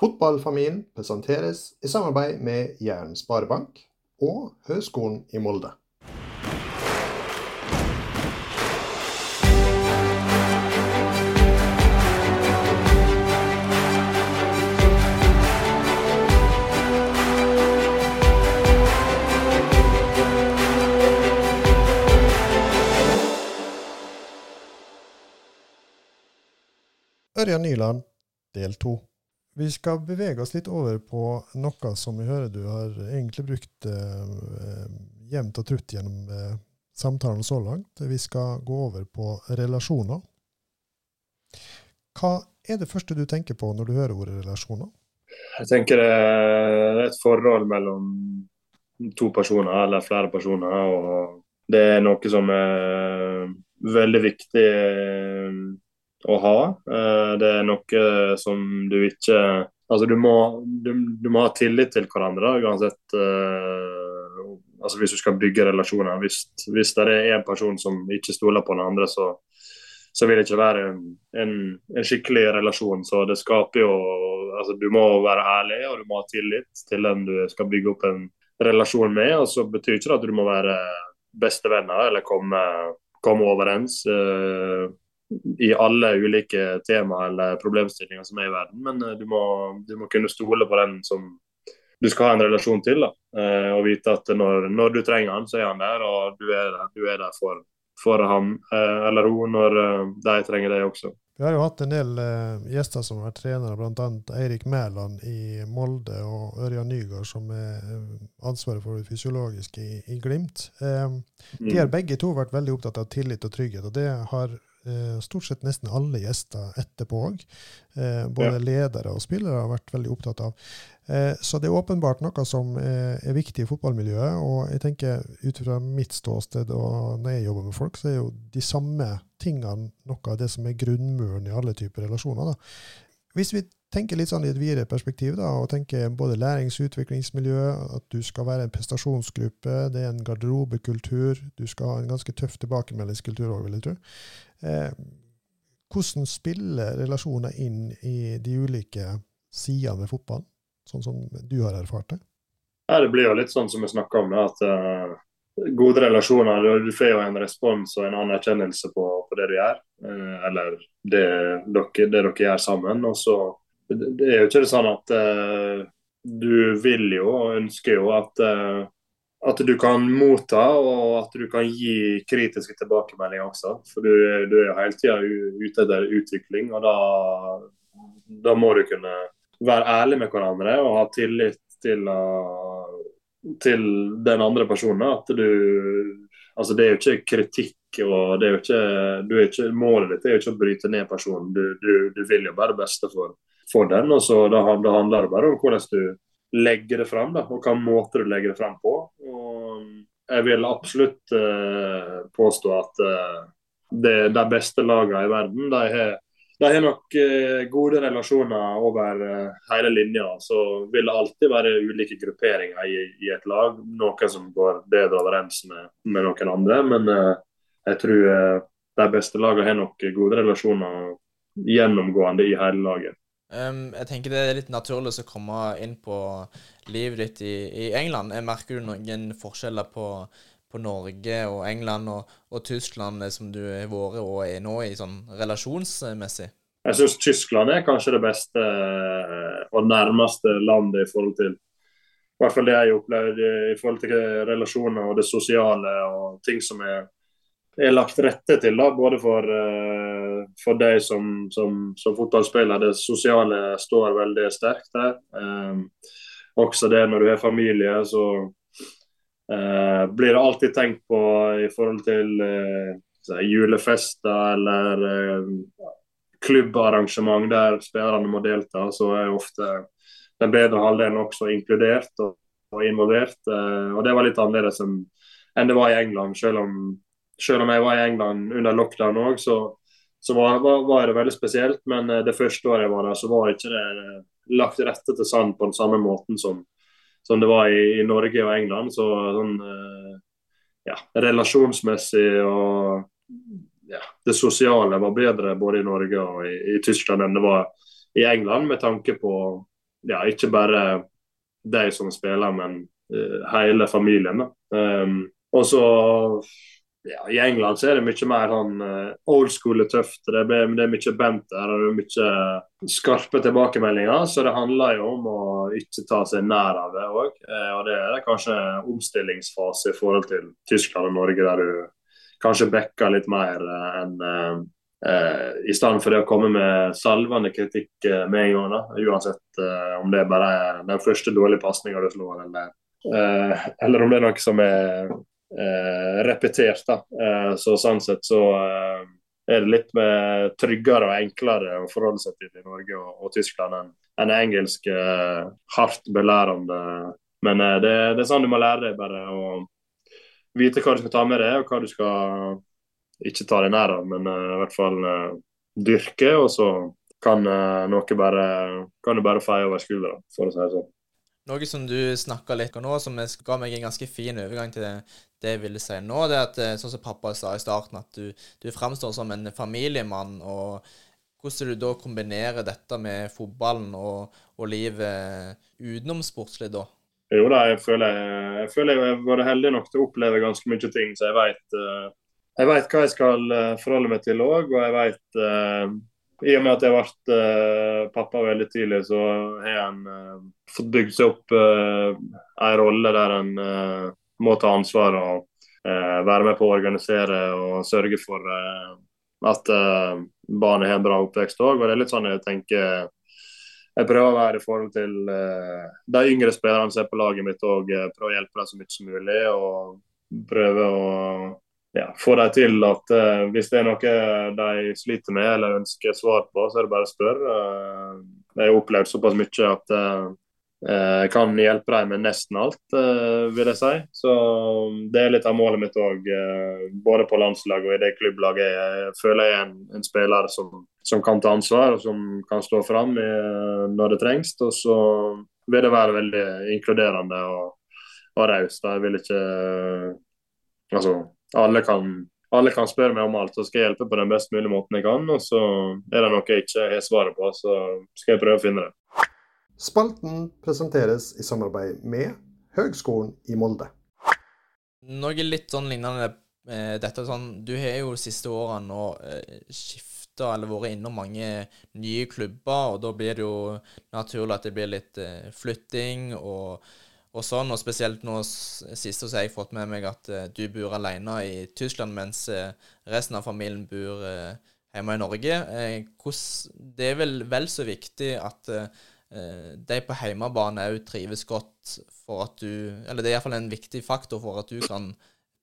Fotballfamilien presenteres i samarbeid med Jæren Sparebank og Høgskolen i Molde. Ørjan Nyland, del to. Vi skal bevege oss litt over på noe som vi hører du har egentlig brukt eh, jevnt og trutt gjennom eh, samtalen så langt. Vi skal gå over på relasjoner. Hva er det første du tenker på når du hører ordet relasjoner? Jeg tenker det er et forhold mellom to personer eller flere personer. og Det er noe som er veldig viktig eh, å ha. Eh, det er noe som du ikke Altså, du må, du, du må ha tillit til hverandre uansett uh, altså Hvis du skal bygge relasjoner. Hvis, hvis det er en person som ikke stoler på den andre, så, så vil det ikke være en, en, skikkelig relasjon. Så det skaper jo altså Du må være ærlig og du må ha tillit til den du skal bygge opp en relasjon med. og Så betyr ikke det at du må være bestevenner eller komme, komme overens. Uh, i alle ulike tema eller problemstillinger som er i verden. Men uh, du, må, du, må, kunne stole på den som du skal ha en relasjon til. Da. Uh, og vite at når, når, du trenger han, så er han der, og du er der, du er der for, for ham uh, eller hun når de trenger deg også. Vi har jo hatt en del gjester som har vært trenere, bl.a. Eirik Mæland i Molde og Ørjan Nygaard, som er ansvaret for det fysiologiske i, i Glimt. de har mm. begge to vært veldig opptatt av tillit og trygghet, og det har Eh, stort sett nesten alle gjester etterpå òg. Eh, både ja. ledere og spillere har vært veldig opptatt av. Eh, så det er åpenbart noe som er viktig i fotballmiljøet. Og jeg tenker ut fra mitt ståsted og når jeg jobber med folk, så er jo de samme tingene noe av det som er grunnmuren i alle typer relasjoner. Da. Hvis vi tenker litt sånn i et videre perspektiv, da, og tenker både lærings- og utviklingsmiljø, at du skal være en prestasjonsgruppe, det er en garderobekultur, du skal ha en ganske tøff tilbakemeldingskultur òg, vil jeg tro. Eh, hvordan spiller relasjoner inn i de ulike sidene ved fotballen, sånn som du har erfart det? Ja, Det blir jo litt sånn som vi snakka om, at uh, gode relasjoner Du får jo en respons og en anerkjennelse på, på det du gjør, uh, eller det dere, det dere, gjør sammen. og så det er jo ikke sånn at uh, du vil jo og ønsker jo at, uh, at du kan motta og at du kan gi kritiske tilbakemeldinger også. For du, du er jo hele tida ute etter utvikling, og da, da, må du kunne være ærlig med hverandre og ha tillit til, uh, til den andre personen. At du Altså, det er jo ikke kritikk og det er jo ikke, er ikke Målet ditt er jo ikke å bryte ned personen. Du, du, du vil jo bare det beste for, for den. og så da, da, handler det bare om hvordan du legger det fram, da, og hvilken måte du legger det fram på. Og jeg vil absolutt uh, påstå at uh, det, de beste lagene i verden de har, de har nok uh, gode relasjoner over hele linja. Så vil det alltid være ulike grupperinger i, i et lag. Noen som går bedre overens med, med noen andre. Men jeg tror de beste lagene har nok gode relasjoner gjennomgående i hele laget. Um, jeg tenker det er litt naturlig å komme inn på livet ditt i, i England. Merker du noen forskjeller på, på Norge og England og, og, Tyskland eh, som du har vært og er nå i sånn relasjonsmessig? Jeg syns Tyskland er kanskje det beste eh, og nærmeste landet i forhold til i hvert fall det jeg har opplevd i forhold til relasjoner og det sosiale og ting som er er lagt rette til, da, både for, uh, for deg som, som, som, fotballspiller. Det sosiale står veldig sterkt der. Eh, også det når du har familie, så uh, blir det alltid tenkt på i forhold til uh, julefester eller klubbarrangement der spillerne må delta. Så er ofte den bedre halvdelen også inkludert og, og involvert. og det var litt annerledes enn, det var i England, selv om selv om jeg var i England under lockdown òg, så, så var, var, var, det veldig spesielt. Men eh, det første året jeg var der, så var ikke det eh, lagt rette til sand på den samme måten som, som det var i, i, Norge og England. Så sånn eh, ja, relasjonsmessig og ja, det sosiale var bedre både i Norge og i, i Tyskland enn det var i England, med tanke på ja, ikke bare de som spiller, men hele familien. Um, og så ja, I England så er det mye mer sånn uh, old school og tøft. Det er, det er mye banter og det er mye skarpe tilbakemeldinger. Så det handler jo om å ikke ta seg nær av det òg. Uh, og det er kanskje en omstillingsfase i forhold til Tyskland og Norge, der du kanskje backer litt mer uh, enn uh, I stedet for det å komme med salvende kritikk med en gang, da. uansett om det bare er den første dårlige pasninga du slår, eller, eller om det er noe som er eh, repetert. da. Eh, så Sånn sett så eh, er det litt med tryggere og enklere å forholde seg til i Norge og, og Tyskland enn en engelsk eh, hardt belærende. Men eh, det, det, er sånn du må lære deg bare å vite hva du skal ta med deg, og hva du skal ikke ta deg nær av, men i hvert fall dyrke. Og så kan noe bare, kan du bare feie over skuldra, for å si det sånn. Noe som du snakka litt om nå, som ga meg en ganske fin overgang til det, jeg ville si nå, det er at eh, sånn som pappa sa i starten, at du, du framstår som en familiemann. og Hvordan du da kombinerer dette med fotballen og, og livet utenom sportslig, da? Jo da, jeg føler jeg, føler jeg vært heldig nok til å oppleve ganske mye ting, så jeg vet, eh, jeg hva jeg skal eh, forholde meg til òg. Og jeg vet i og med at jeg ble pappa veldig tidlig, så har uh, fått bygd seg opp en rolle der uh, må ta ansvar og være med på å organisere og sørge for at barnet har en bra oppvekst òg. Og det er litt sånn jeg tenker jeg prøver å være i forhold til de yngre spillerne som er på laget mitt òg. Prøve å hjelpe dem så mye som mulig. Og prøve å ja, få dem til at uh, hvis det er noe de sliter med eller ønsker svar på, så er det bare å spørre. Uh, jeg har opplevd såpass mye at uh, kan hjelpe dem med nesten alt, vil jeg si. Så det er litt av målet mitt òg, både på landslaget og i det klubblaget. Jeg føler jeg er en, en spiller som, som, kan ta ansvar og som kan stå fram når det trengs. Og så vil det være veldig inkluderende og, og raust. Jeg vil ikke Altså alle kan, alle kan, spørre meg om alt, og skal jeg hjelpe på den best mulige måten jeg kan. Og så er det noe jeg ikke har svaret på, så skal jeg prøve å finne det. Spalten presenteres i samarbeid med Høgskolen i Molde. Noe litt sånn lignende eh, dette sånn, Du har jo siste årene nå eh, skifta eller vært innom mange nye klubber, og da blir det jo naturlig at det blir litt eh, flytting og og sånn, og spesielt nå sist har jeg fått med meg at du bor alene i Tyskland, mens resten av familien bor hjemme i Norge. det er vel vel så viktig at de på hjemmebane òg trives godt for at du Eller det er iallfall en viktig faktor for at du kan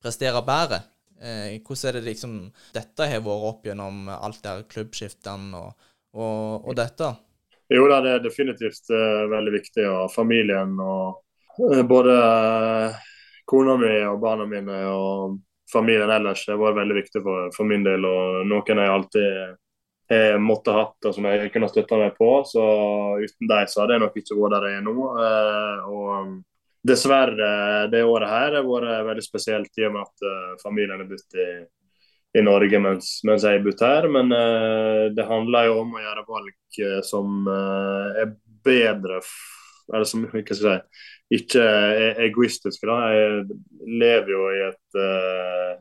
prestere bedre. hvordan er det liksom dette har vært opp gjennom alt der klubbskiftene og, og, og, dette? Jo da, det er definitivt veldig viktig. Og familien og Eh, både eh, kona mi og barna mine og familien ellers har vært veldig viktig for, for, min del. Og noen jeg alltid har måttet hatt og som jeg kunne støtta meg på. Så uten dem så hadde jeg nok ikke vært der jeg er nå. Eh, og dessverre, det året her har vært veldig spesielt i og med at familien er bodd i, i, Norge mens, mens jeg har bodd her. Men det handler jo om å gjøre valg som er bedre eller som ikke, si, ikke er egoistisk. Da. Jeg lever jo i et uh,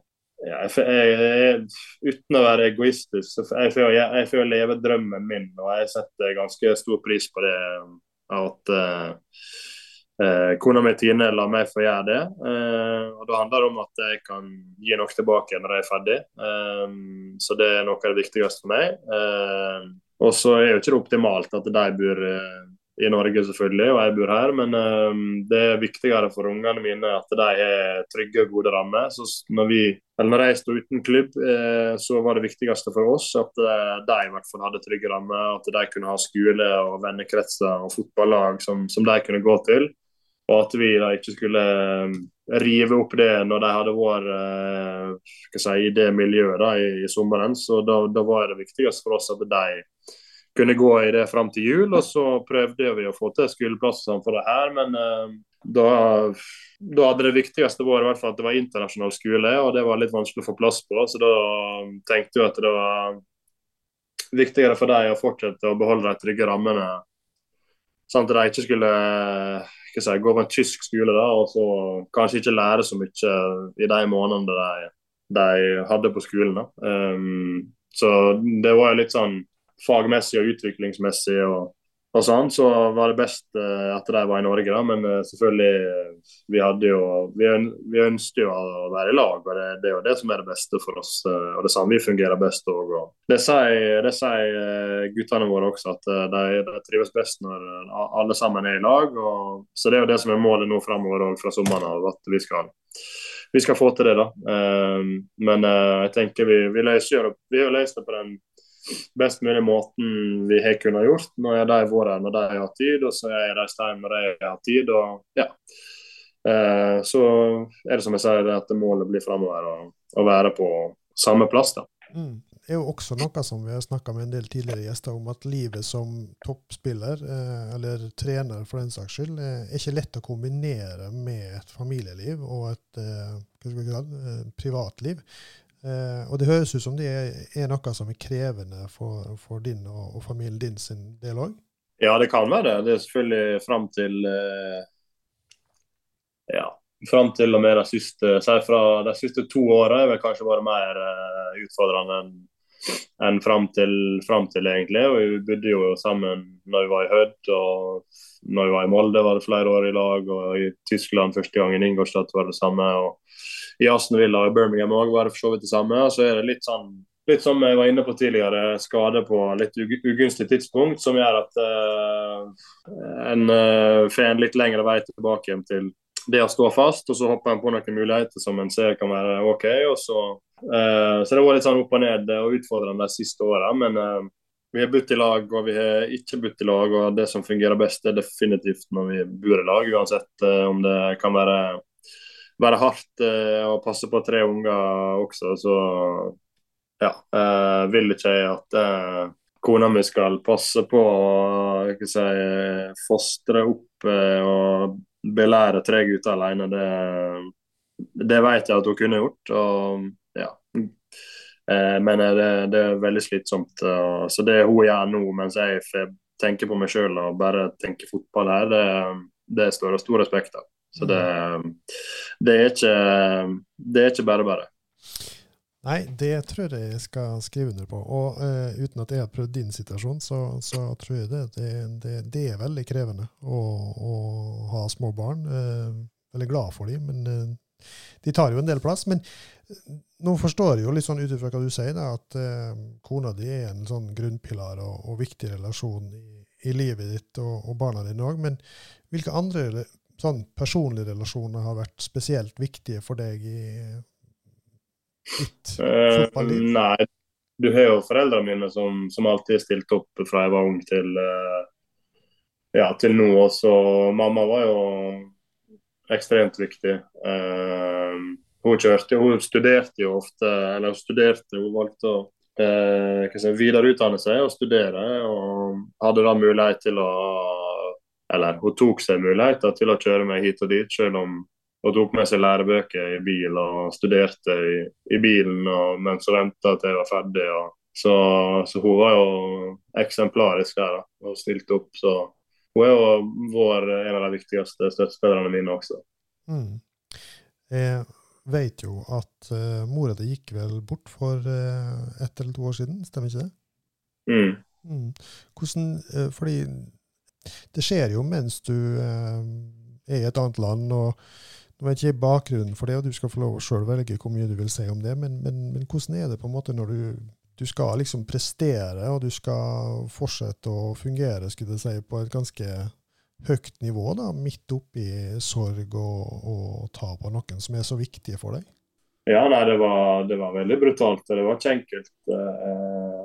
ja, jeg, jeg, Uten å være egoistisk, så jeg får, jeg, jeg leve drømmen min. Og jeg setter ganske stor pris på det at uh, uh, kona mi Tine lar meg få gjøre det. og Da handler det om at jeg kan gi noe tilbake når jeg er ferdig. så det er noe av det viktigste for meg. og så er jo ikke det optimalt at de bor i Norge, selvfølgelig, og jeg bor her. Men um, det er viktigere for ungene mine at de har trygge og gode rammer. Så når, vi, når jeg sto uten klubb, eh, så var det viktigste for oss at eh, de i hvert fall hadde trygge rammer. At de kunne ha skole og vennekretser og fotballag som, som, de kunne gå til. Og at vi da ikke skulle um, rive opp det når de hadde vært eh, si, i det miljøet da, i, i sommeren. Så da, da var det viktigste for oss at de kunne gå i det fram til jul. Og så prøvde vi å få til skoleplasser for det her, men uh, da, da, hadde det viktigste vært i hvert fall at det var internasjonal skole, og det var litt vanskelig å få plass på. Så da tenkte vi at det var viktigere for dem å fortsette å beholde de trygge rammene sånn at de ikke skulle si, gå på en tysk skole da, og så kanskje ikke lære så mye i de månedene de, de hadde på skolen. Um, så det var jo litt sånn fagmessig og utviklingsmessig og og sånn, så var det best uh, at de var i Norge. da, Men uh, selvfølgelig, uh, vi hadde jo Vi, vi ønsket jo å være i lag, og det, det, er jo det som er det beste for oss. og det samme vi fungerer best òg. Det sier, det sier guttene våre også, at de, de, trives best når alle sammen er i lag. Og, så det er jo det som er målet nå framover fra sommeren av, at vi skal, vi skal få til det. da. men jeg tenker vi, vi løser vi har løst det på den best mulig måten vi har kunnet gjort. Nå er de vært her når de har tid, og så er jeg der når de har tid. og ja. Eh, så er det som jeg sier, at målet blir framover å være på samme plass. da. Mm. Det er jo også noe som vi har snakka med en del tidligere gjester om, at livet som toppspiller, eh, eller trener for den saks skyld, eh, er ikke lett å kombinere med et familieliv og et eh, eh privatliv. Eh, og det høres ut som det er, er noe som er krevende for, for din og, og, familien din sin del òg? Ja, det kan være det. Det er selvfølgelig fram til eh, Ja, fram til og med de siste fra de siste to åra er vel kanskje bare mer eh, utfordrende enn enn fram til, til, egentlig. Og vi bodde jo sammen når vi var i Hødd, og når vi var i Molde var det flere år i lag, og i Tyskland første gang i Ingolstadt var det samme. og i Aston Villa og Birmingham òg var det for så vidt det samme. Og så er det litt sånn litt som jeg var inne på tidligere, skade på litt ugunstig tidspunkt, som gjør at uh, en uh, får en litt lengre vei tilbake til det å stå fast. Og så hopper en på noen muligheter som en ser kan være OK. og Så uh, så det var litt sånn opp og ned og utfordrende de siste åra. Men vi har bodd i lag, og vi har ikke bodd i lag. Og det som fungerer best, er definitivt når vi bor i lag, uansett om det kan være være hardt å passe på tre unger også, så ja. Eh, vil ikke jeg at eh, kona mi skal passe på å si, fostre opp eh, og belære tre gutter alene. Det, det vet jeg at hun kunne gjort. og. Eh, men det, det, er veldig slitsomt. Så det hun gjør nå, mens jeg tenker på meg sjøl og bare tenker fotball her, det, det står det stor respekt av. Så det, det, er ikke, det er ikke bare bare. Nei, det tror jeg jeg skal skrive under på. Og uh, uten at jeg har prøvd din situasjon, så, så tror jeg det, det, det, er veldig krevende å, å ha små barn. Uh, veldig glad for dem, men uh, de tar jo en del plass. Men nå forstår jeg jo litt sånn ut ifra hva du sier, da, at kona di er en sånn grunnpilar og, og viktig relasjon i, i, livet ditt og, og barna dine òg. Men hvilke andre sånn personlige relasjoner har vært spesielt viktige for deg i ditt uh, fotballiv? Nei, du har jo foreldrene mine som, som alltid har stilt opp fra jeg var ung til, uh, ja, til nå. Også mamma var jo ekstremt viktig. Uh, hun kjørte, hun studerte jo ofte, eller hun studerte, hun valgte å eh, videreutdanne seg og studere. Og hadde da mulighet til å eller hun tok seg muligheter til å kjøre meg hit og dit, selv om hun tok med seg lærebøker i bil og studerte i, i bilen og, mens hun venta til jeg var ferdig. Og, så, så, hun var jo eksemplarisk her da, og stilte opp. Så hun er jo vår, en av de viktigste støttespillerne mine også. Mm. Jeg vet jo at uh, mora di gikk vel bort for uh, ett eller to år siden, stemmer ikke det? Mm. Mm. Hvordan, uh, fordi det skjer jo mens du uh, er i et annet land. og Nå vet ikke bakgrunnen for det, og du skal få lov å sjøl velge hvor mye du vil si om det, men, men, men, hvordan er det på en måte når du, du skal liksom prestere, og du skal fortsette å fungere skulle jeg si, på et ganske høyt nivå, da, midt oppi sorg og, og tap av noen som er så viktige for deg? Ja, nei, det var, det var veldig brutalt. Det var ikke enkelt. Eh,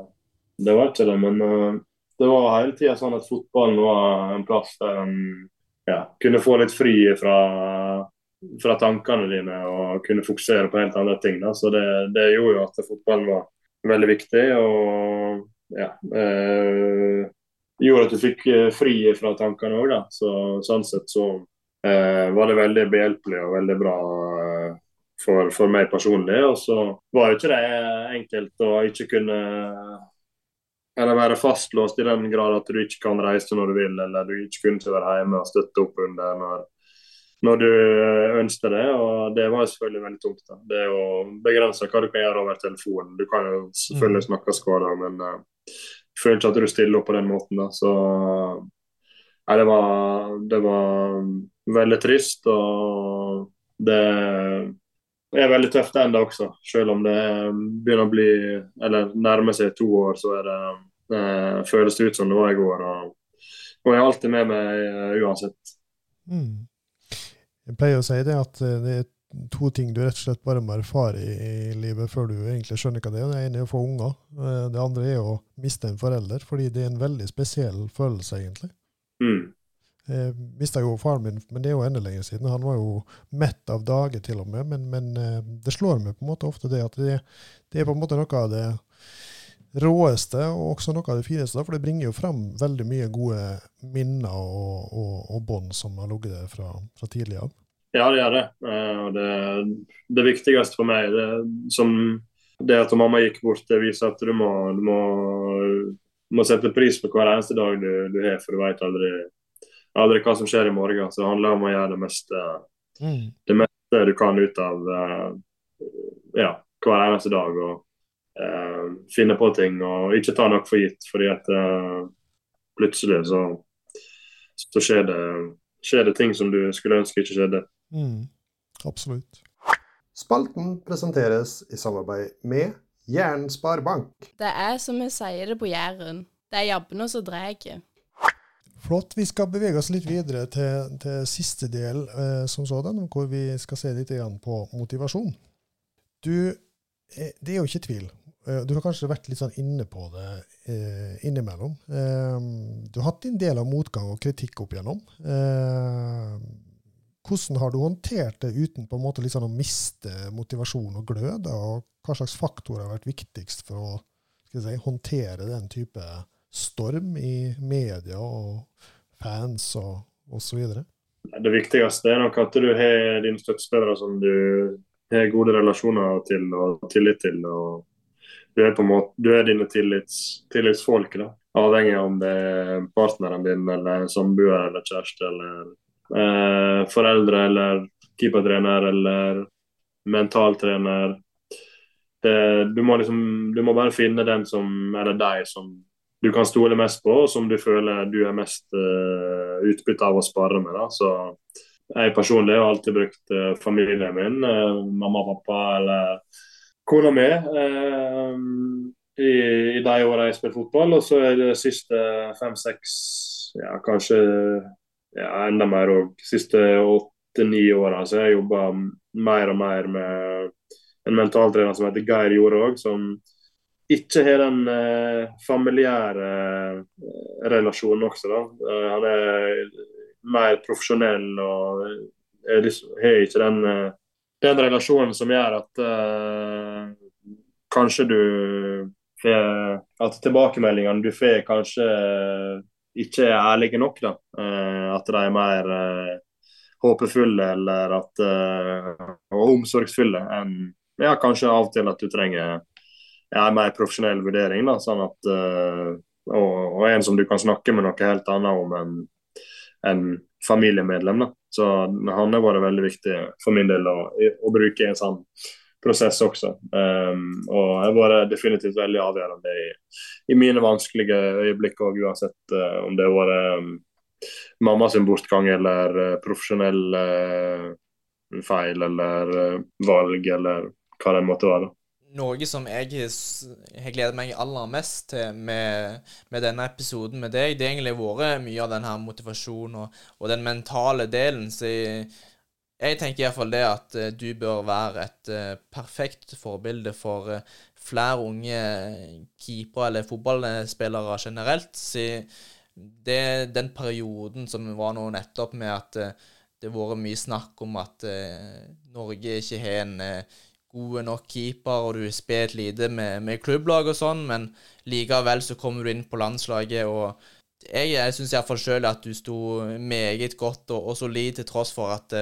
det var ikke det, men eh, det var hele tida sånn at fotballen var en plass der en ja, kunne få litt fri fra, fra, tankene dine og kunne fokusere på helt andre ting. Da. Så det, det, gjorde jo at fotballen var veldig viktig. og ja, eh, gjorde at du fikk eh, fri fra tankene òg. Så, sånn sett så eh, var det veldig behjelpelig og veldig bra eh, for, for, meg personlig. Og så var jo ikke det enkelt å ikke kunne eller være fastlåst i den grad at du ikke kan reise når du vil, eller du ikke kunne være hjemme og støtte opp under når, når du ønsker det. og Det var selvfølgelig veldig tungt. da. Det å begrense hva du kan gjøre over telefonen. Du kan jo selvfølgelig mm. snakke skader, men uh, føler ikke at du stiller opp på den måten. da, så Nei, det var, det var veldig trist. og det er veldig tøft ennå også. Selv om det begynner å bli, eller nærmer seg to år, så er det, eh, føles det ut som det var i går. Og, og jeg er alltid med meg uansett. Mm. Jeg pleier å si det at eh, det er to ting du rett og slett bare må erfare i, livet før du egentlig skjønner hva det er. Det ene er å få unger. Det andre er å miste en forelder, fordi det er en veldig spesiell følelse, egentlig. Mm. Jeg mista jo faren min, men det er jo enda lenger siden. Han var jo mett av dager, til og med. Men, men eh, det slår meg på en måte ofte det at det, det, er på en måte noe av det råeste, og også noe av det fineste. For det bringer jo fram veldig mye gode minner og, og, og bånd som har ligget der fra, fra tidlig av. Ja, det gjør det. Eh, det, det viktigste for meg, det, som det at mamma gikk bort, det viser at du må, du må, må sette pris på hver eneste dag du, du har, for du vet aldri aldri hva som skjer i morgen. Så det handler om å gjøre det meste, mm. det meste du kan ut av uh, ja, hver eneste dag. og uh, Finne på ting og ikke ta noe for gitt. fordi at uh, plutselig så, så skjer, det, skjer, det, ting som du skulle ønske ikke skjedde. Mm. Absolutt. Spalten presenteres i samarbeid med Jæren Sparebank. Det er som vi sier det på Jæren. Det er jabbene som drar. Flott. Vi skal bevege oss litt videre til, til siste del eh, som sådan, hvor vi skal se litt igjen på motivasjon. Du, eh, det er jo ikke tvil. Eh, du har kanskje vært litt sånn inne på det eh, innimellom. Eh, du har hatt din del av motgang og kritikk opp igjennom. Eh, hvordan har du håndtert det uten på en måte liksom å miste motivasjon og glød? Og hva slags faktorer har vært viktigst for å si, håndtere den type storm i media og fans og osv.? Det viktigste er nok at du har dine støttespillere som du har gode relasjoner til og tillit til. og Du er, på en måte, du er dine tillits, tillitsfolk. da. Avhengig av om det er partneren din, eller samboer eller kjæreste, eller eh, foreldre, eller keepertrener, eller mentaltrener. Det, du, må liksom, du må bare finne den som, eller deg som du kan stole mest på, og som du føler du er mest uh, utbytte av å spare med. Da. Så jeg personlig har alltid brukt uh, familien min, uh, mamma og pappa eller kona mi, i, i, de åra jeg spiller fotball. Og så er det siste fem-seks, ja kanskje ja, enda mer òg, siste åtte-ni åra så jeg jobba mer og mer med en mentaltrener som heter Geir Jorog, som ikke har den eh, familiære eh, relasjonen også. da. Eh, han er mer profesjonell og liksom, har ikke den, eh, den, relasjonen som gjør at eh, kanskje du får At tilbakemeldingene du får, kanskje ikke er ærlige nok. da. at de er mer håpefulle eller at, og omsorgsfulle enn ja, kanskje av og til at du trenger en mer profesjonell vurdering. Da, sånn at, og, og, en som du kan snakke med noe helt annet om enn en familiemedlem. Da. Så han har vært veldig viktig for min del å, å bruke en sånn prosess også. Um, og har vært definitivt veldig avgjørende i, i mine vanskelige øyeblikk òg, uansett uh, om det har vært um, mamma sin bortgang eller uh, profesjonell uh, feil eller valg eller hva det måtte være. Noe som jeg har gledet meg aller mest til med, med, denne episoden med deg, det har egentlig vært mye av den her motivasjonen og, og, den mentale delen. Så jeg, jeg tenker iallfall det at uh, du bør være et uh, perfekt forbilde for uh, flere unge keepere eller fotballspillere generelt. Så det, den perioden som var nå nettopp med at det har vært mye snakk om at Norge ikke har en gode nok keeper, og du spilt lite med, med klubblag og sånn, men likevel så kommer du inn på landslaget, og jeg, jeg syns iallfall sjøl at du sto meget godt og, og solid til tross for at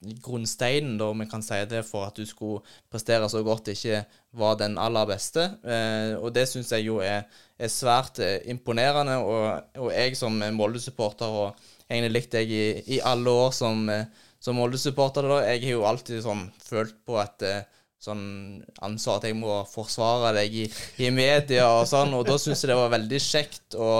grunnsteinen, da, om vi kan si det, for at du skulle prestere så godt, ikke var den aller beste. Eh, og det syns jeg jo er, er svært eh, imponerende. Og, og, jeg som Molde-supporter, og egentlig likt deg i, i, alle år som, eh, som Molde-supporter, jeg har jo alltid sånn følt på at eh, sånn ansvar at jeg må forsvare deg i, i media og sånn, og da syns jeg det var veldig kjekt å,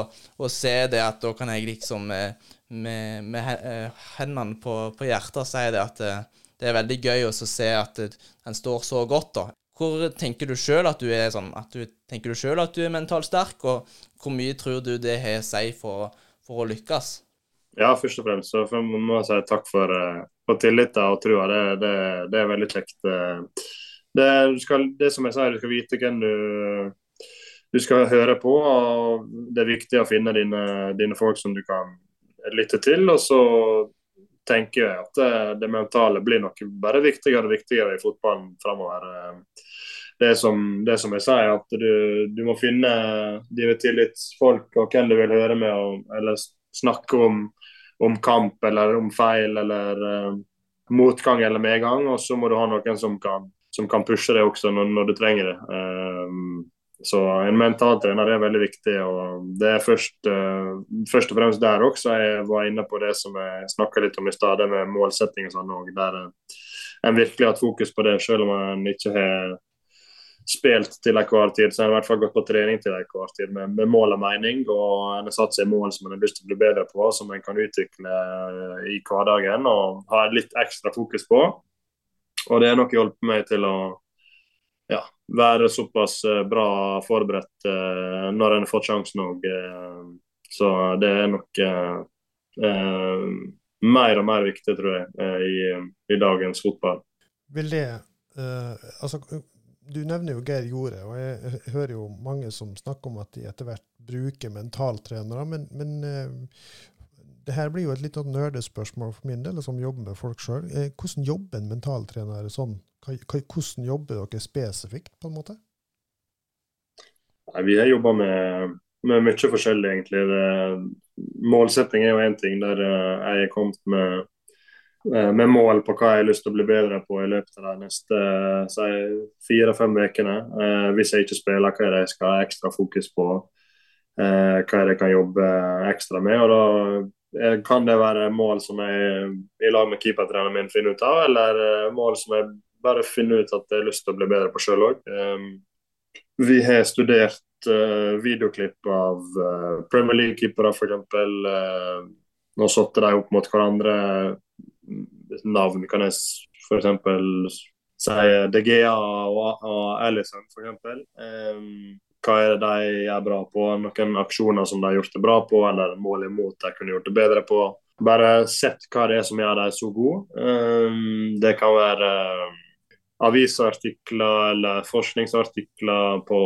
å, se det at da kan jeg liksom med, med, med hendene på, på, hjertet sier det at det, det er veldig gøy å se at den står så godt, da. Hvor tenker du sjøl at du er sånn at du, Tenker du sjøl at du er mentalt sterk, og hvor mye tror du det har å si for, for, å lykkes? Ja, først og fremst så må jeg si takk for, eh, for tilliten og trua. Det, det, det, er veldig kjekt. Eh, det, skal, det som jeg sier, du skal vite hvem du, du skal høre på. og Det er viktig å finne dine, dine folk som du kan lytte til. og så tenker jeg at det, det mentale blir nok bare viktigere og viktigere i fotballen framover. Det som, det som jeg sier, at du, du må finne dine tillitsfolk og hvem du vil høre med, og, eller snakke om, om, kamp eller om feil eller uh, motgang eller medgang. Og så må du ha noen som kan som kan pushe deg også når, når, du trenger det. Um, så en mentaltrener er veldig viktig. og Det er først, uh, først og fremst der også jeg var inne på det som jeg snakka litt om i stad, med målsetting og sånn. Og der uh, en virkelig har hatt fokus på det, selv om en ikke har spilt til enhver tid. Så en har i hvert fall gått på trening til enhver tid med, med, mål og mening. Og en har satt seg mål som en har lyst til å bli bedre på, som en kan utvikle i hverdagen og ha litt ekstra fokus på. Og det har nok hjulpet meg til å ja, være såpass eh, bra forberedt uh, når en fått sjansen òg. Uh, så det er nok uh, mer og mer viktig, tror jeg, i, i, dagens fotball. Vil det Altså, du nevner jo Geir Jorde, og jeg, hører jo mange som snakker om at de etter hvert bruker mentaltrenere. Men, men det her blir jo et litt sånn nerdespørsmål for min del, som jobber med folk sjøl. Eh, hvordan jobber en mentaltrener sånn? Hvordan jobber dere spesifikt, på en måte? Nei, vi har jobba med, med, mye forskjellig, egentlig. Det, målsetting er jo én ting, der eh, jeg er kommet med, eh, med mål på hva jeg har lyst til å bli bedre på i løpet av de neste fire-fem ukene. hvis jeg ikke spiller, hva er det jeg skal ha ekstra fokus på? hva er det jeg kan jobbe ekstra med? og da Eh, kan det være mål som jeg i lag med keepertreneren min finner ut av, eller eh, mål som jeg bare finne ut at jeg har lyst til å bli bedre på sjøl òg? Ehm, vi har studert uh, videoklipp av uh, Premier League-keepere, f.eks. Uh, nå satte de opp mot hverandre. Navn kan jeg f.eks. si De Gea og, og Alison, f.eks. Um, hva er det de er bra på, noen aksjoner som de har gjort det bra på, eller mål imot de kunne gjort det bedre på. Bare sett hva det er som gjør dem så gode. Det kan være avisartikler eller forskningsartikler på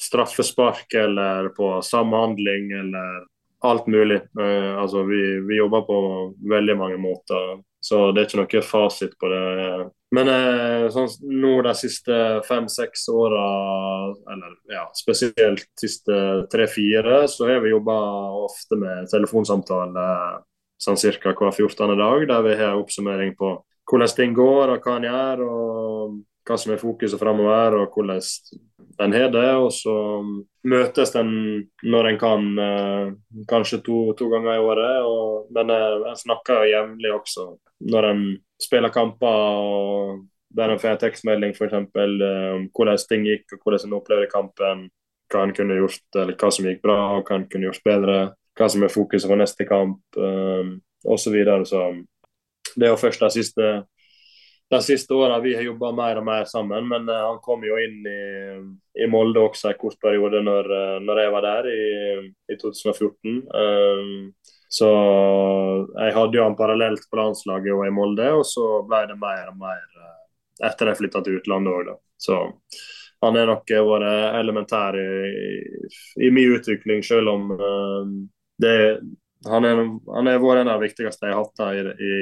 straffespark eller på samhandling eller alt mulig. Uh, altså vi, vi, jobber på veldig mange måter, så det er ikke noe fasit på det. Men uh, sånn, nå de siste fem-seks åra, eller ja, spesielt siste tre-fire, så har vi jobba ofte med telefonsamtale sånn ca. hver 14. dag, der vi har oppsummering på hvordan ting går og hva en gjør, og hva som er fokuset framover, og hvordan den har det. Og så møtes den når en kan, eh, kanskje to, to, ganger i året. Og, men eh, en snakker jevnlig også når en spiller kamper og der en får tekstmelding f.eks. om um, hvordan ting gikk og hvordan en opplevde kampen. Hva en kunne gjort, eller hva som gikk bra og hva en kunne gjort bedre. Hva som er fokuset for neste kamp osv. Så, videre. så det er jo først de siste, de siste åra vi har jobba mer og mer sammen. Men uh, han kom jo inn i, i Molde også en kort periode når, uh, når jeg var der i, i 2014. Um, så jeg hadde jo han parallelt på landslaget og i Molde, og så ble det mer og mer eh, etter jeg flytta til utlandet òg, da. Så han er nok vært elementær i, i, min utvikling, selv om det han er, han er vår en av de viktigste jeg har hatt i, i,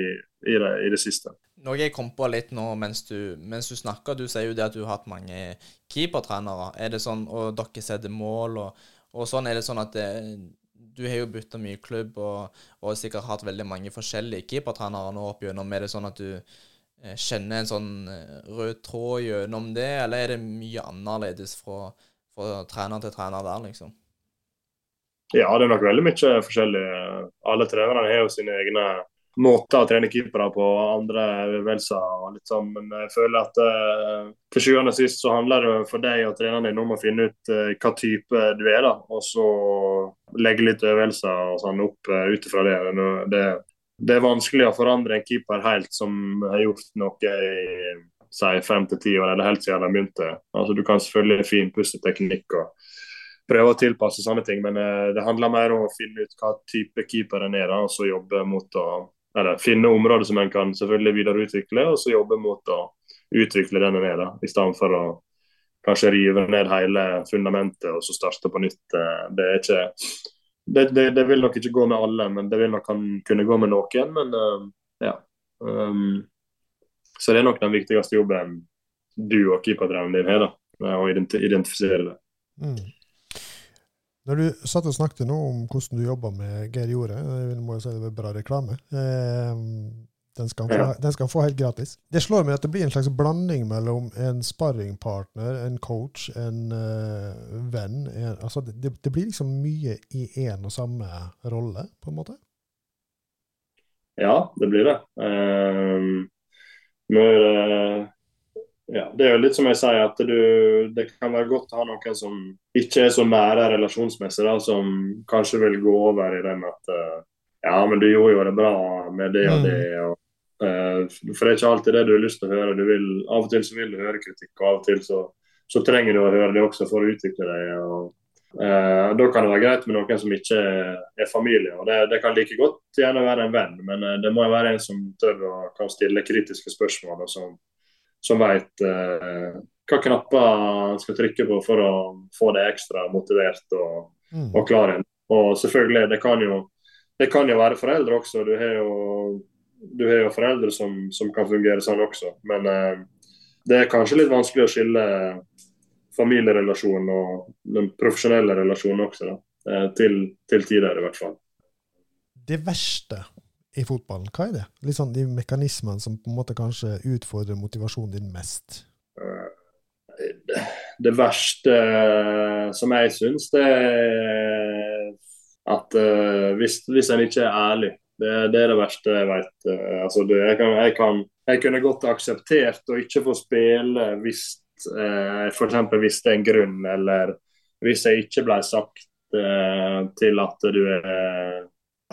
i, det, i det siste. Noe jeg kom på litt nå mens du, mens du snakker, du sier jo det at du har hatt mange keepertrenere. Er det sånn, og dere setter mål og, og sånn, er det sånn at det, du har jo bytta mye klubb og, og sikkert hatt veldig mange forskjellige keepertrenere nå opp gjennom. Er det sånn at du eh, kjenner en sånn eh, rød tråd gjennom det, eller er det mye annerledes fra, fra trener til trener der, liksom? Ja, det er nok veldig mye forskjellig. Alle trenerne har jo sine egne måter å trene keepere på, andre øvelser og litt sånn. Men jeg føler at uh, til sjuende og sist så handler det for deg og treneren din om å finne ut uh, hva type du er, da. Og så legge litt øvelser og sånn opp uh, ut ifra det. det. det. er vanskelig å forandre en keeper helt som har gjort noe i si fem til ti år, eller helt siden de begynte. Altså, du kan selvfølgelig finpusse teknikk og prøve å tilpasse sånne ting, men det handler mer om å finne ut hva type keeper en er, da, og så jobbe mot å eller finne områder som en kan selvfølgelig videreutvikle, og så jobbe mot å utvikle denne er, da, I stedet for å kanskje rive ned hele fundamentet og så starte på nytt. Eh, det er ikke det, det, det, vil nok ikke gå med alle, men det vil nok kunne gå med noen. Men uh, ja. Um, så det er nok den viktigste jobben du og keeperdrevnen din har, da, å identifisere det. Mm. Når du satt og snakket nå om hvordan du jobber med Geir Jorde, jeg må jo si det var bra reklame. Eh, den skal, få, ja. den skal få helt gratis. Det slår meg at det blir en slags blanding mellom en sparringpartner, en coach, en uh, venn. En, altså det, det, blir liksom mye i én og samme rolle, på en måte? Ja, det blir det. Um, når, uh, ja, det er jo litt som jeg sier, at du, det kan være godt å ha noen som ikke er så nære relasjonsmessig, da, som kanskje vil gå over i den at uh, Ja, men du gjorde jo det bra med det og det. Mm. og uh, For det er ikke alltid det du har lyst til å høre. Du vil, av og til så vil du høre kritikk, og av og til så, så trenger du å høre det også for å utvikle deg. og uh, Da kan det være greit med noen som ikke er familie. og Det, det kan like godt gjerne være en venn, men det må være en som tør å kan stille kritiske spørsmål. og som som eh, hva knapper skal trykke på for å få det ekstra motivert og, mm. og klar igjen. Og selvfølgelig, det kan, jo, det kan jo være foreldre også. Du har jo, du har jo foreldre som, som, kan fungere sånn også. Men eh, det er kanskje litt vanskelig å skille familierelasjonen og den profesjonelle relasjonen også, da. Eh, til, til tider, i hvert fall. Det verste i fotballen, hva er det? Litt sånn De mekanismene som på en måte kanskje utfordrer motivasjonen din mest? Det verste som jeg syns, det er at uh, hvis, hvis en ikke er ærlig det, det, er det verste jeg vet. Uh, altså, det, jeg, kan, jeg, kan, jeg, kunne godt akseptert å ikke få spille hvis eh, f.eks. hvis det er en grunn, eller hvis jeg ikke ble sagt eh, til at du er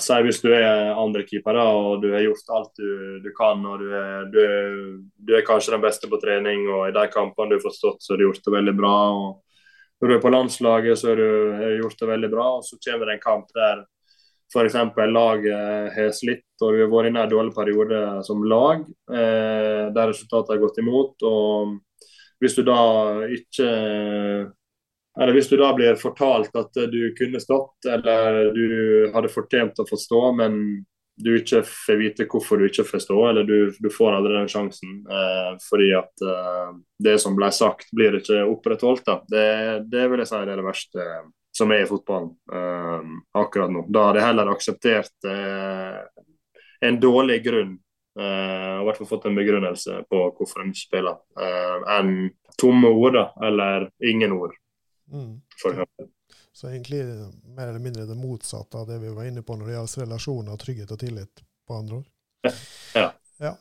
Si hvis du er andrekeeper og du har gjort alt du, du kan og du er, du, du er, kanskje den beste på trening og i de kampene du har fått stått, så har du gjort det veldig bra. og Når du er på landslaget, så har du gjort det veldig bra. og Så kommer det en kamp der f.eks. laget har slitt og du har vært inne i en dårlig periode som lag, eh, der resultatet har gått imot. og Hvis du da ikke eller hvis du da blir fortalt at du kunne stått, eller du hadde fortjent å få stå, men du ikke får vite hvorfor du ikke får stå, eller du, du får aldri den sjansen eh, fordi at eh, det som ble sagt, blir ikke opprettholdt. Det, det vil jeg si er det verste som er i fotballen eh, akkurat nå. Da hadde jeg heller akseptert eh, en dårlig grunn, eh, og i hvert fall fått en begrunnelse på hvorfor en ikke spiller, eh, enn tomme ord da, eller ingen ord. Mm. Så egentlig mer eller mindre det motsatte av det vi var inne på når det gjelder relasjoner, trygghet og tillit, på andre ord. Ja. ja.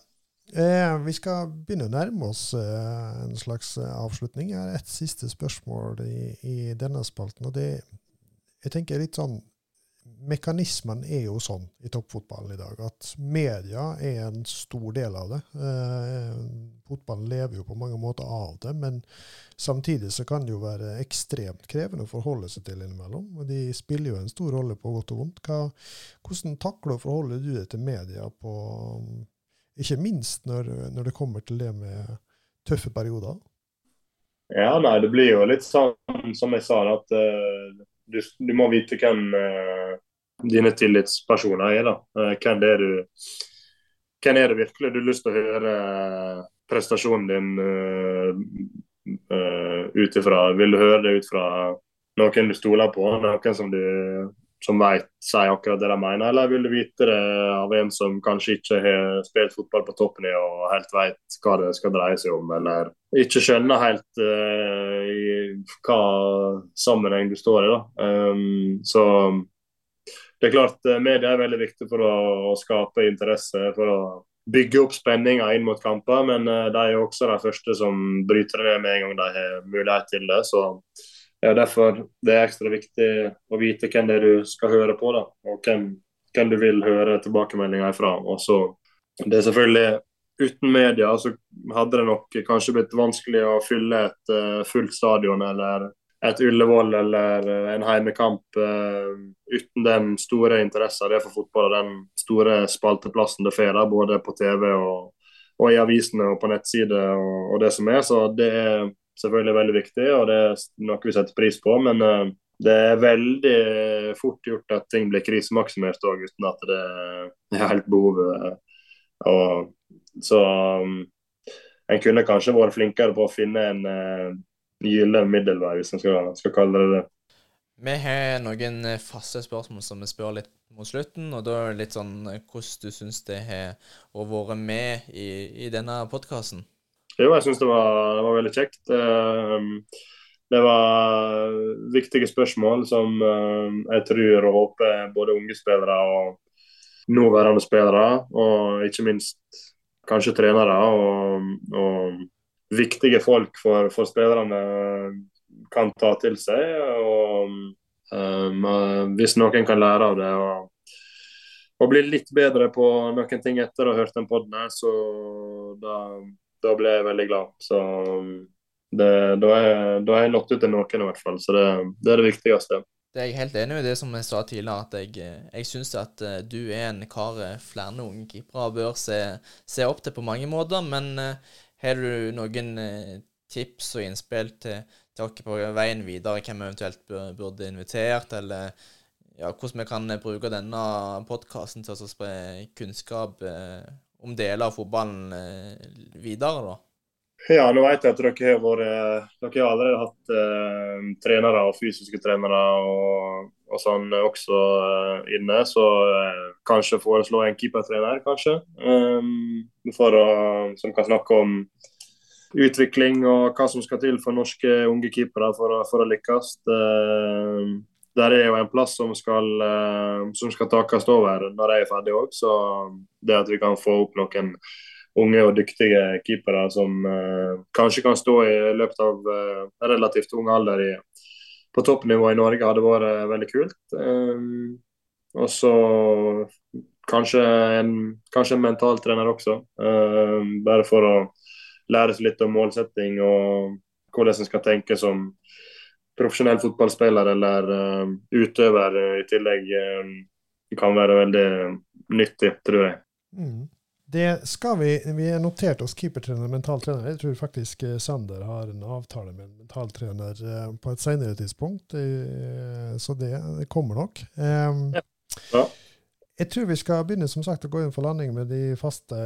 Eh, vi skal begynne å nærme oss eh, en slags eh, avslutning. Jeg har et siste spørsmål i, i denne spalten. og det jeg tenker litt sånn mekanismen er jo sånn i toppfotballen i dag at media er en stor del av det. Eh, fotballen lever jo på mange måter av det, men samtidig så kan det jo være ekstremt krevende å forholde seg til innimellom. og De spiller jo en stor rolle på godt og vondt. Hva, hvordan takler og forholder du deg til media på Ikke minst når, når det kommer til det med tøffe perioder? Ja, nei, det blir jo litt sånn som jeg sa, at uh, du, du, må vite hvem uh, dine tillitspersoner er. da. Uh, hvem det er du hvem er det virkelig du har lyst til å høre uh, prestasjonen din ut ifra? Vil du høre det ut fra noen du stoler på, noen som du som vet, sier akkurat det de mener, eller vil du vite det av en som kanskje ikke har spilt fotball på toppnivå og helt vet hva det skal dreie seg om, eller ikke skjønner helt uh, i hva sammenheng du står i. da. Um, så det er klart, uh, media er veldig viktig for å, å skape interesse, for å bygge opp spenninga inn mot kamper, men uh, de er også de første som bryter det ned med en gang de har mulighet til det. så ja, derfor det er ekstra viktig å vite hvem det er du skal høre på, da, og hvem, hvem du vil høre tilbakemeldinger fra. Og så, det er selvfølgelig Uten media så hadde det nok kanskje blitt vanskelig å fylle et uh, fullt stadion eller et Ullevål eller uh, en heimekamp uh, uten den store interessen det er for fotball og den store spalteplassen det får, både på TV og, og, i avisene og på nettsider og, og det som er. Så det er selvfølgelig veldig viktig, og det er noe vi setter pris på. Men uh, det er veldig fort gjort at ting blir krisemaksimert òg, uten at det er helt behovet. Og, så um, en kunne kanskje vært flinkere på å finne en uh, gyllen middelvei, hvis en skal, skal, kalle det det. Vi har noen faste spørsmål som vi spør litt mot slutten. og da er det litt sånn hvordan du syns det har vært med i, i denne podkasten? Jo, jeg syns det, det, var veldig kjekt. Eh, det var viktige spørsmål som eh, jeg tror og håper både unge spillere og nåværende spillere, og ikke minst kanskje trenere og, og viktige folk for, for, spillerne kan ta til seg. og um, Hvis noen kan lære av det og, og bli litt bedre på noen ting etter å ha hørt den poden her, så da da ble jeg veldig glad. Så um, det, da har jeg nådd ut til noen i hvert fall. Så det, det, er det viktigste. Det er jeg helt enig i det som jeg sa tidligere, at jeg, jeg syns at eh, du er en kar eh, flere unge keepere bør se, se, opp til på mange måter. Men har du noen tips og innspill til, til dere på veien videre, hvem vi eventuelt burde invitert, eller ja, hvordan vi kan bruke denne podkasten til å spre kunnskap om deler av fotballen eh, videre, da? Ja, nå vet jeg at dere har, vært, dere har allerede hatt eh, trenere og fysiske trenere og, og sånn også eh, inne. Så eh, kanskje foreslå en keepertrener, kanskje. Um, å, som kan snakke om utvikling og hva som skal til for norske unge keepere for, for å lykkes. Uh, der er jo en plass som skal, uh, som skal takes over når jeg er ferdig òg. Så det at vi kan få opp noen unge og dyktige keepere som uh, kanskje kan stå i løpet av uh, relativt ung alder i, på toppnivå i Norge, hadde vært veldig kult. Og så kanskje en, kanskje en mentaltrener også, bare for å lære seg litt om målsetting og hvordan en skal tenke som profesjonell fotballspiller eller uh, utøver i tillegg uh, kan være veldig nyttig, tror jeg. Mm. Det skal vi Vi har notert oss keepertrener og mentaltrener. Jeg tror faktisk eh, Sander har en avtale med en mentaltrener på et senere tidspunkt, så det, det kommer nok. Um, ja. Ja. Jeg tror vi skal begynne som sagt å gå inn for landing med de faste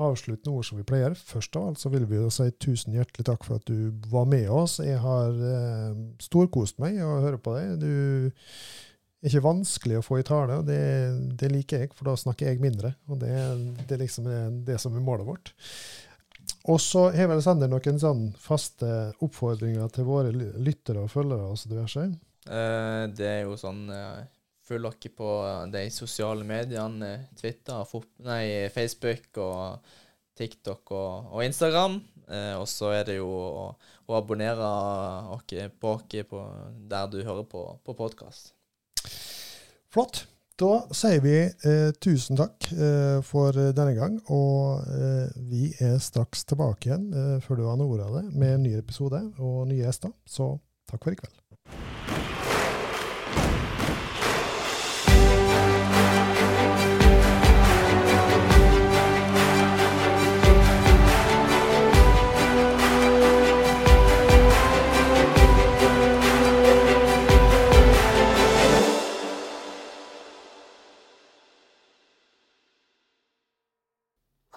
avsluttende ord som vi pleier. Først av alt så vil vi jo si tusen hjertelig takk for at du var med oss. Jeg har eh, storkost meg å høre på deg. Du er ikke vanskelig å få i tale, og det, det liker jeg, for da snakker jeg mindre. Og det, det liksom er det som er målet vårt. Og så har vel Sander noen sånn faste oppfordringer til våre lyttere og følgere og så diverse? Eh, det er jo sånn uh Følg dere på de sosiale mediene. Twitter, nei, Facebook og TikTok og, og Instagram. Eh, og så er det jo å, å abonnere dere på oss der du hører på, på podkast. Flott. Da sier vi eh, tusen takk eh, for denne gang. Og eh, vi er straks tilbake igjen, eh, før du har noe av det, med en ny episode og nye gjester. Så takk for i kveld.